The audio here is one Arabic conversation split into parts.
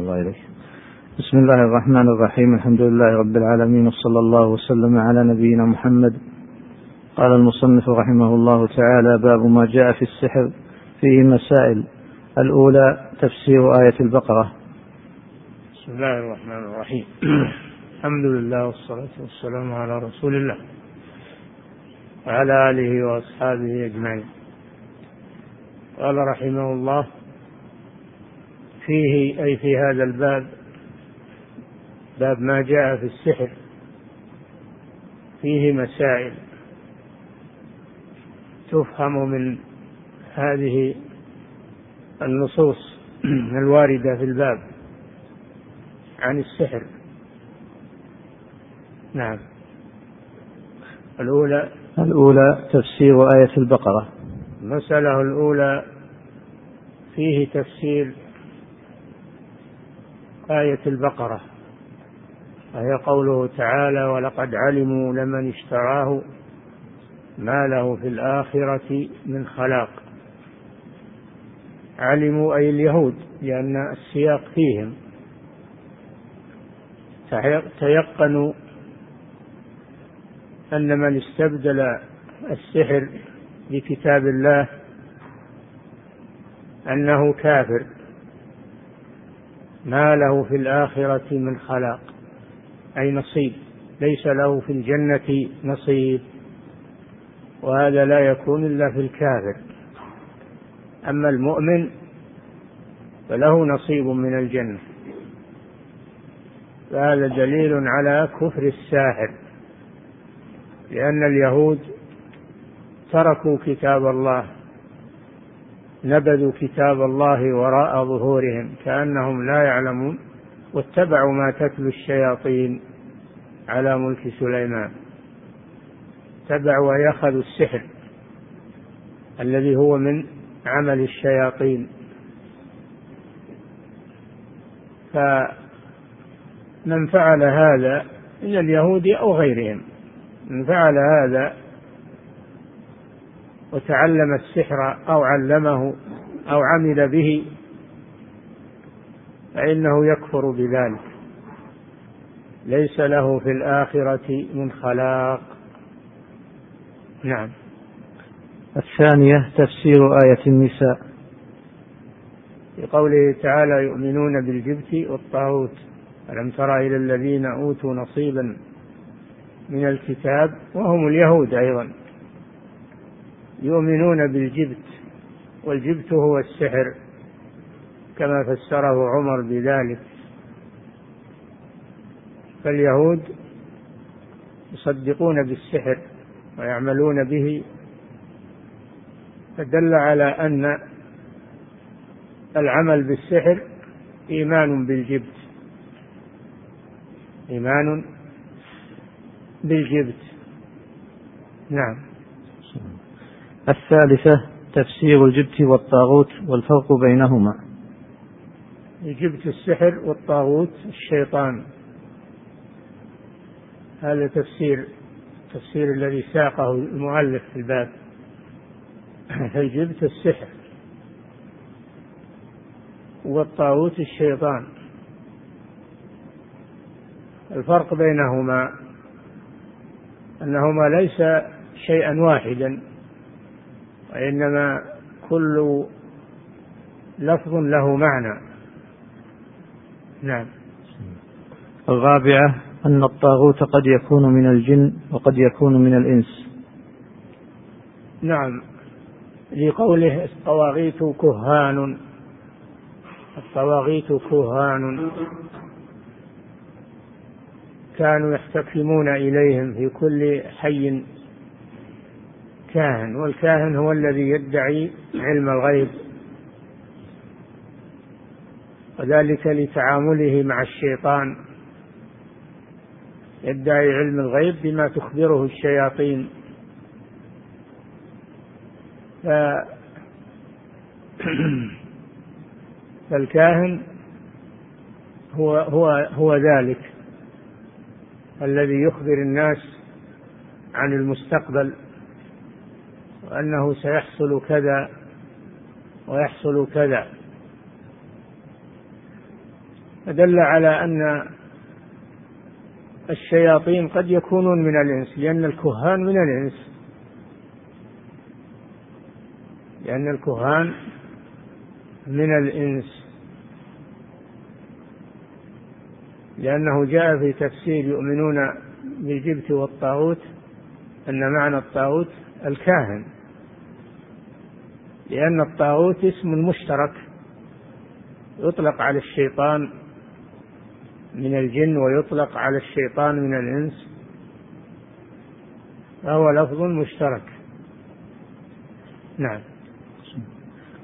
الله إليك. بسم الله الرحمن الرحيم. الحمد لله رب العالمين. وصلى الله وسلم على نبينا محمد. قال المصنف رحمه الله تعالى باب ما جاء في السحر فيه مسائل الأولى تفسير آية البقرة. بسم الله الرحمن الرحيم. الحمد لله والصلاة والسلام على رسول الله وعلى آله وأصحابه أجمعين. قال رحمه الله فيه أي في هذا الباب باب ما جاء في السحر. فيه مسائل تفهم من هذه النصوص الواردة في الباب عن السحر. نعم. الأولى الأولى تفسير آية البقرة. المسألة الأولى فيه تفسير آية البقرة وهي قوله تعالى ولقد علموا لمن اشتراه ما له في الآخرة من خلاق علموا أي اليهود لأن السياق فيهم. تيقنوا أن من استبدل السحر بكتاب الله أنه كافر. ما له في الآخرة من خلاق. أي نصيب. ليس له في الجنة نصيب. وهذا لا يكون إلا في الكافر. أما المؤمن فله نصيب من الجنة. فهذا دليل على كفر الساحر. لأن اليهود تركوا كتاب الله. نبذوا كتاب الله وراء ظهورهم كأنهم لا يعلمون واتبعوا ما تتلو الشياطين على ملك سليمان. اتبعوا ويأخذوا السحر الذي هو من عمل الشياطين. فمن فعل هذا من اليهود أو غيرهم من فعل هذا وتعلم السحر أو علمه أو عمل به فإنه يكفر بذلك. ليس له في الآخرة من خلاق. نعم. الثانية تفسير آية النساء. في قوله تعالى يؤمنون بالجبت والطاغوت. ألم تر إلى الذين أوتوا نصيبا من الكتاب وهم اليهود أيضا. يؤمنون بالجبت والجبت هو السحر كما فسره عمر بذلك. فاليهود يصدقون بالسحر ويعملون به. فدل على أن العمل بالسحر إيمان بالجبت. إيمان بالجبت. نعم. الثالثة تفسير الجبت والطاغوت والفرق بينهما. الجبت السحر والطاغوت الشيطان. هذا تفسير التفسير الذي ساقه المؤلف في الباب. الجبت السحر والطاغوت الشيطان؟ الفرق بينهما أنهما ليس شيئا واحدا. وإنما كل لفظ له معنى. نعم. الرابعة أن الطاغوت قد يكون من الجن وقد يكون من الإنس. نعم. لقوله الطواغيت كهان. الطواغيت كهان. كانوا يحتكمون إليهم في كل حي. كاهن والكاهن هو الذي يدعي علم الغيب. وذلك لتعامله مع الشيطان. يدعي علم الغيب بما تخبره الشياطين. ف فالكاهن هو هو هو ذلك الذي يخبر الناس عن المستقبل. وأنه سيحصل كذا ويحصل كذا. دل على أن الشياطين قد يكونون من الإنس لأن الكهان من الإنس. لأن الكهان من الإنس. لأنه جاء في تفسير يؤمنون بالجبت والطاغوت أن معنى الطاغوت الكاهن. لأن الطاغوت اسم مشترك. يطلق على الشيطان من الجن ويطلق على الشيطان من الإنس. فهو لفظ مشترك. نعم.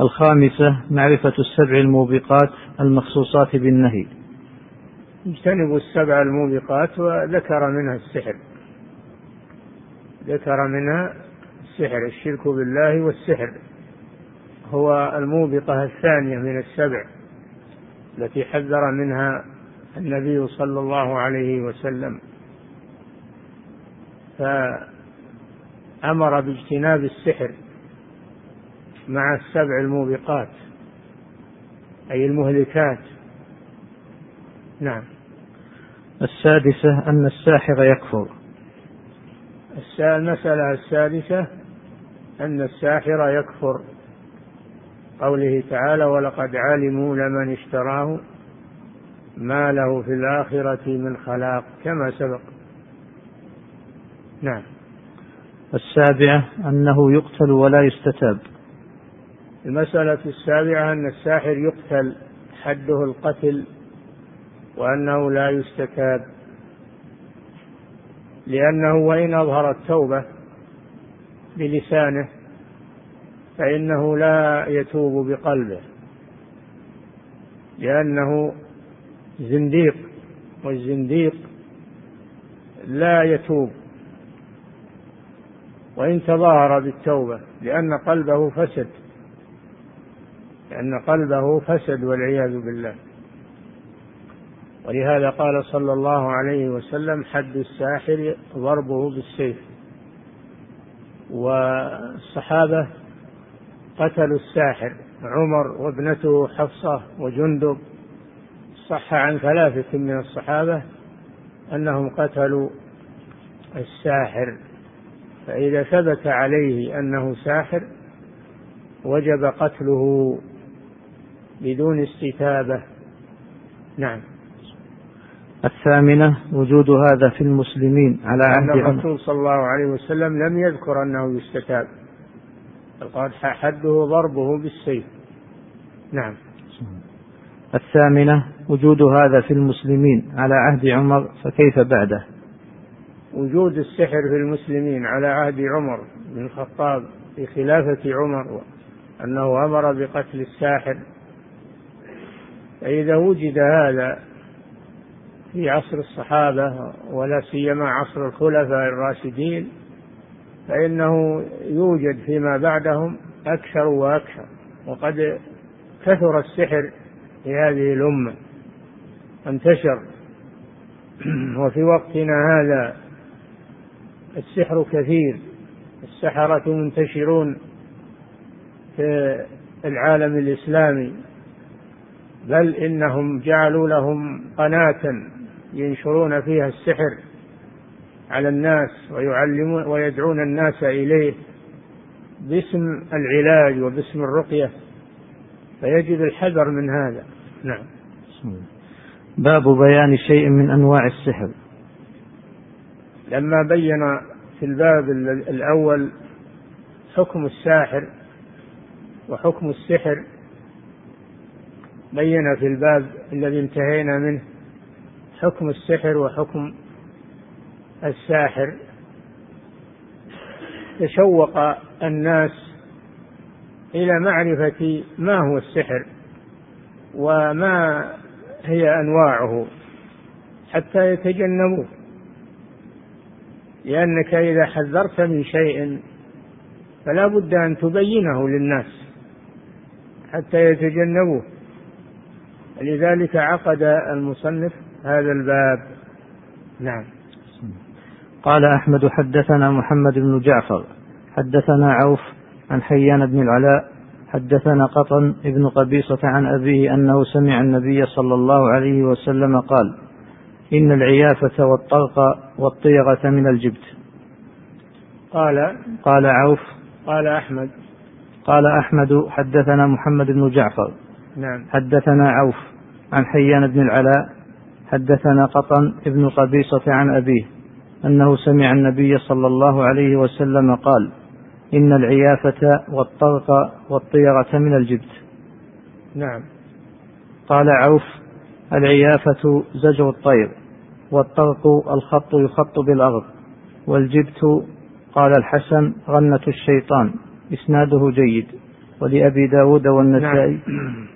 الخامسة معرفة السبع الموبقات المخصوصات بالنهي. اجتنبوا السبع الموبقات وذكر منها السحر. ذكر منها السحر الشرك بالله والسحر. هو الموبقة الثانية من السبع التي حذر منها النبي صلى الله عليه وسلم. فأمر باجتناب السحر مع السبع الموبقات أي المهلكات. نعم. السادسة أن الساحر يكفر. المسألة السادسة أن الساحر يكفر. قوله تعالى ولقد علموا لمن اشتراه ما له في الآخرة من خلاق كما سبق. نعم. السابعة أنه يقتل ولا يستتاب. المسألة السابعة أن الساحر يقتل حده القتل وأنه لا يستتاب. لأنه وإن أظهر التوبة بلسانه فإنه لا يتوب بقلبه لأنه زنديق والزنديق لا يتوب. وإن تظاهر بالتوبة لأن قلبه فسد لأن قلبه فسد والعياذ بالله. ولهذا قال صلى الله عليه وسلم حد الساحر ضربه بالسيف. والصحابة قتلوا الساحر عمر وابنته حفصة وجندب. صح عن ثلاثة من الصحابة أنهم قتلوا الساحر. فإذا ثبت عليه أنه ساحر وجب قتله بدون استتابة. نعم. الثامنة وجود هذا في المسلمين على عهد الرسول صلى الله عليه وسلم لم يذكر أنه يستتاب. قال حده ضربه بالسيف. نعم. الثامنة وجود هذا في المسلمين على عهد عمر فكيف بعده؟ وجود السحر في المسلمين على عهد عمر بن الخطاب في خلافة عمر أنه أمر بقتل الساحر. فإذا وجد هذا في عصر الصحابة ولا سيما عصر الخلفاء الراشدين فإنه يوجد فيما بعدهم أكثر وأكثر وقد كثر السحر في هذه الأمة انتشر. وفي وقتنا هذا السحر كثير السحرة منتشرون في العالم الإسلامي بل إنهم جعلوا لهم قناة ينشرون فيها السحر. على الناس ويعلمون ويدعون الناس إليه باسم العلاج وباسم الرقية. فيجب الحذر من هذا. نعم. باب بيان شيء من أنواع السحر. لما بين في الباب الأول حكم الساحر وحكم السحر بين في الباب الذي انتهينا منه حكم السحر وحكم الساحر تشوق الناس إلى معرفة ما هو السحر وما هي أنواعه حتى يتجنبوه. لأنك إذا حذرت من شيء فلا بد أن تبينه للناس حتى يتجنبوه. لذلك عقد المصنف هذا الباب. نعم. قال أحمد حدثنا محمد بن جعفر حدثنا عوف عن حيان بن العلاء حدثنا قطن ابن قبيصة عن أبيه أنه سمع النبي صلى الله عليه وسلم قال إن العيافة والطرق والطيرة من الجبت. قال قال عوف قال أحمد. قال أحمد حدثنا محمد بن جعفر. نعم. حدثنا عوف عن حيان بن العلاء حدثنا قطن ابن قبيصة عن أبيه. أنه سمع النبي صلى الله عليه وسلم قال إن العيافة والطرق والطيرة من الجبت. نعم. قال عوف العيافة زجر الطير والطرق الخط يخط بالأرض والجبت قال الحسن غنة الشيطان إسناده جيد ولأبي داود والنسائي. نعم.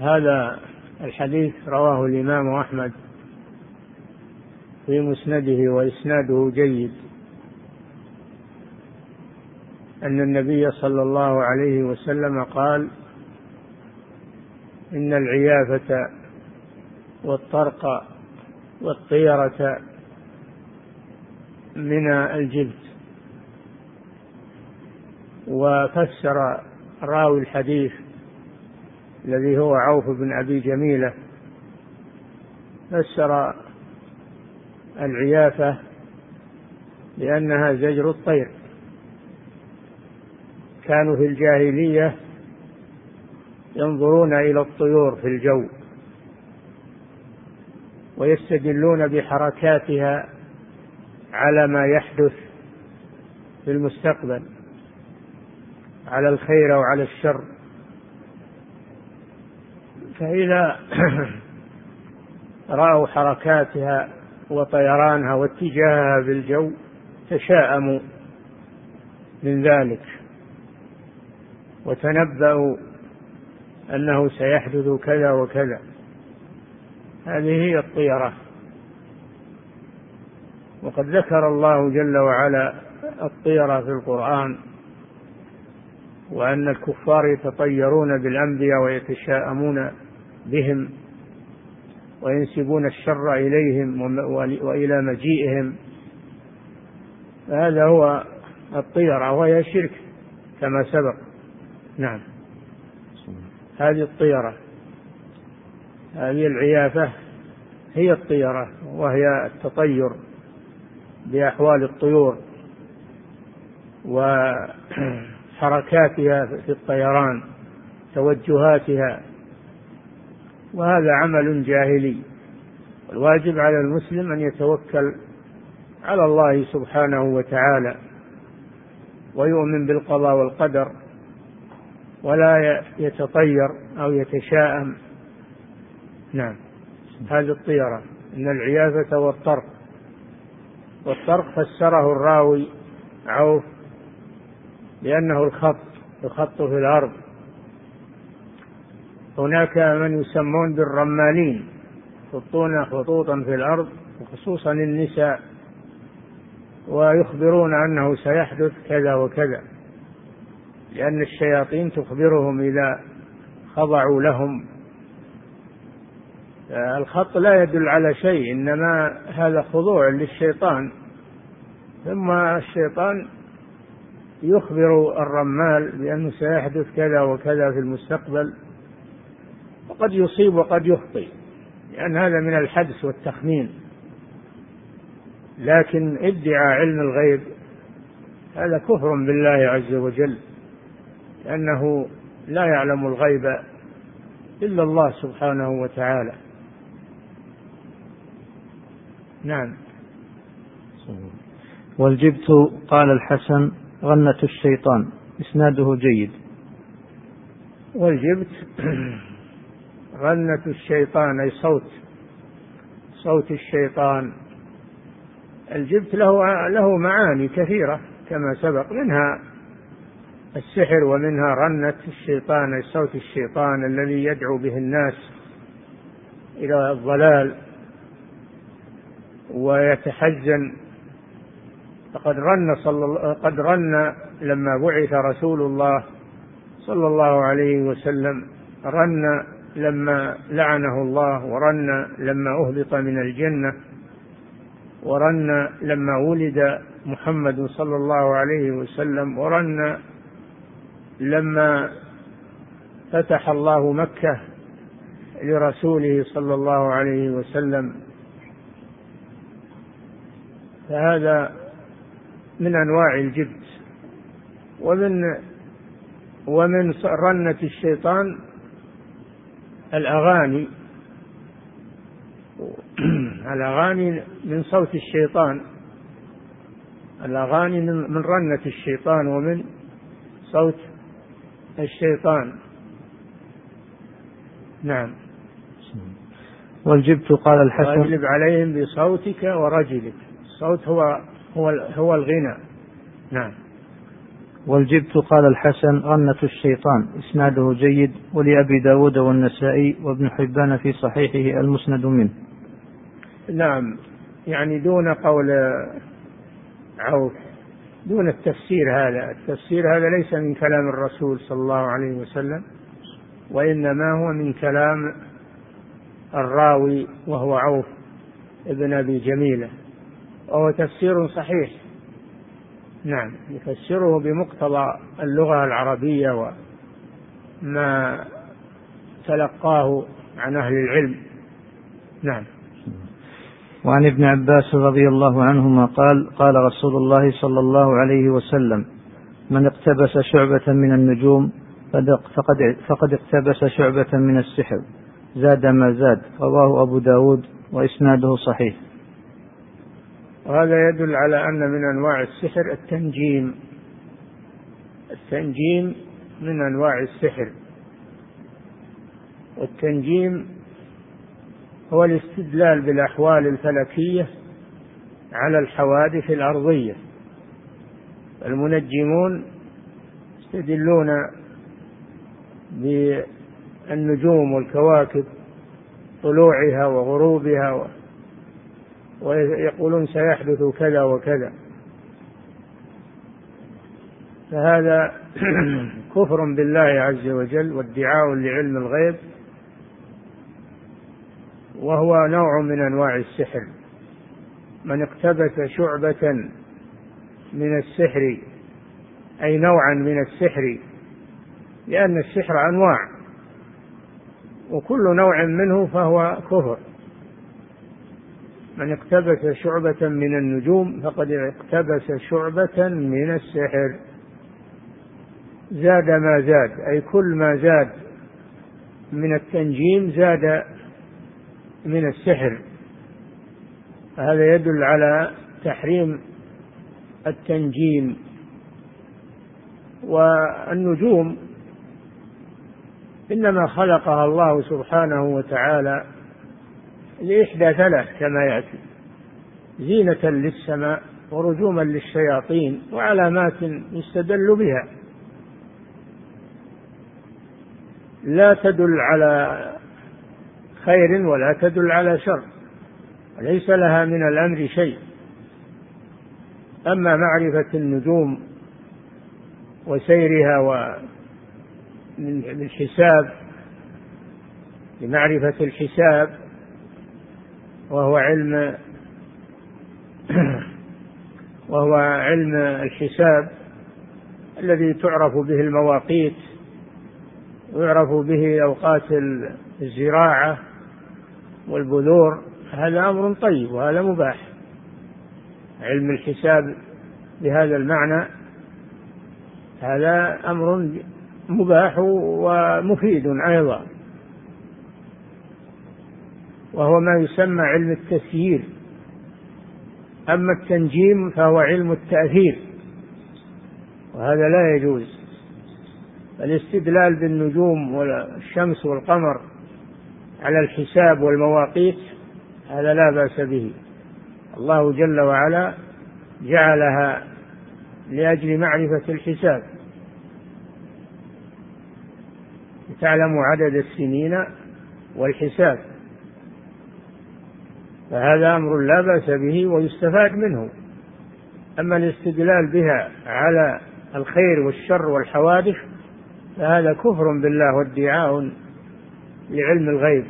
هذا الحديث رواه الإمام أحمد في مسنده وإسناده جيد. أن النبي صلى الله عليه وسلم قال إن العيافة والطرق والطيرة من الجلد. وفسر راوي الحديث الذي هو عوف بن أبي جميلة. فسر العيافة لأنها زجر الطير. كانوا في الجاهلية ينظرون إلى الطيور في الجو ويستدلون بحركاتها على ما يحدث في المستقبل على الخير أو على الشر. فإذا رأوا حركاتها وطيرانها واتجاهها بالجو تشاءموا من ذلك. وتنبأوا أنه سيحدث كذا وكذا. هذه هي الطيرة. وقد ذكر الله جل وعلا الطيرة في القرآن وأن الكفار يتطيرون بالأنبياء ويتشاءمون بهم. وينسبون الشر إليهم وإلى مجيئهم. هذا هو الطيرة وهي شرك كما سبق. نعم. هذه الطيرة. هذه العيافة هي الطيرة وهي التطير بأحوال الطيور وحركاتها في الطيران توجهاتها وهذا عمل جاهلي. الواجب على المسلم أن يتوكل على الله سبحانه وتعالى ويؤمن بالقضاء والقدر ولا يتطير أو يتشاءم. نعم. هذه الطيرة. إن العيافة والطرق. والطرق فسره الراوي عوف لأنه الخط الخط في الأرض. هناك من يسمون بالرمالين يخطون خطوطا في الأرض وخصوصا النساء ويخبرون أنه سيحدث كذا وكذا لأن الشياطين تخبرهم إذا خضعوا لهم. الخط لا يدل على شيء إنما هذا خضوع للشيطان. ثم الشيطان يخبر الرمال بأنه سيحدث كذا وكذا في المستقبل. وقد يصيب وقد يخطئ. لأن هذا من الحدس والتخمين. لكن ادعى علم الغيب هذا كفر بالله عز وجل. لأنه لا يعلم الغيب إلا الله سبحانه وتعالى. نعم. والجبت قال الحسن غنة الشيطان. إسناده جيد. والجبت غنة الشيطان أي صوت صوت الشيطان. الجبت له له معاني كثيرة كما سبق منها السحر ومنها رنة الشيطان أي صوت الشيطان الذي يدعو به الناس إلى الضلال ويتحزن. فقد رن صلى قد رن لما بعث رسول الله صلى الله عليه وسلم رن لما لعنه الله ورن لما اهبط من الجنة ورن لما ولد محمد صلى الله عليه وسلم ورن لما فتح الله مكة لرسوله صلى الله عليه وسلم. فهذا من أنواع الجبت. ومن ومن رنة الشيطان الأغاني. الأغاني من صوت الشيطان. الأغاني من رنة الشيطان ومن صوت الشيطان. نعم. والجبت قال الحسن. واجلب عليهم بصوتك ورجلك. الصوت هو هو هو الغنى. نعم. والجبت قال الحسن غنة الشيطان إسناده جيد ولأبي داود والنسائي وابن حبان في صحيحه المسند منه. نعم يعني دون قول عوف دون التفسير هذا. التفسير هذا ليس من كلام الرسول صلى الله عليه وسلم وإنما هو من كلام الراوي وهو عوف ابن أبي جميلة وهو تفسير صحيح. نعم يفسره بمقتضى اللغة العربية وما تلقاه عن أهل العلم. نعم. وعن ابن عباس رضي الله عنهما قال قال رسول الله صلى الله عليه وسلم من اقتبس شعبة من النجوم فقد, فقد اقتبس شعبة من السحر زاد ما زاد. رواه أبو داود وإسناده صحيح. وهذا يدل على أن من أنواع السحر التنجيم. التنجيم من أنواع السحر. والتنجيم هو الاستدلال بالأحوال الفلكية على الحوادث الأرضية. المنجمون يستدلون بالنجوم والكواكب طلوعها وغروبها ويقولون سيحدث كذا وكذا. فهذا كفر بالله عز وجل وادعاء لعلم الغيب وهو نوع من أنواع السحر. من اقتبس شعبة من السحر أي نوعا من السحر لأن السحر أنواع وكل نوع منه فهو كفر. من اقتبس شعبة من النجوم فقد اقتبس شعبة من السحر. زاد ما زاد أي كل ما زاد من التنجيم زاد من السحر. هذا يدل على تحريم التنجيم. والنجوم إنما خلقها الله سبحانه وتعالى لإحدى ثلاث كما يأتي زينة للسماء ورجوما للشياطين وعلامات يستدل بها. لا تدل على خير ولا تدل على شر ليس لها من الأمر شيء. أما معرفة النجوم وسيرها ومن الحساب لمعرفة الحساب وهو علم وهو علم الحساب الذي تعرف به المواقيت ويعرف به أوقات الزراعة والبذور. هذا أمر طيب وهذا مباح. علم الحساب بهذا المعنى هذا أمر مباح ومفيد أيضا. وهو ما يسمى علم التسيير. أما التنجيم فهو علم التأثير وهذا لا يجوز. الاستدلال بالنجوم والشمس والقمر على الحساب والمواقيت هذا لا بأس به. الله جل وعلا جعلها لأجل معرفة الحساب. لتعلموا عدد السنين والحساب. فهذا أمر لا بأس به ويستفاد منه. أما الاستدلال بها على الخير والشر والحوادث فهذا كفر بالله وادعاء لعلم الغيب.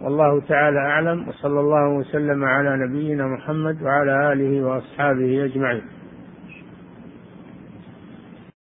والله تعالى أعلم وصلى الله وسلم على نبينا محمد وعلى آله وأصحابه أجمعين.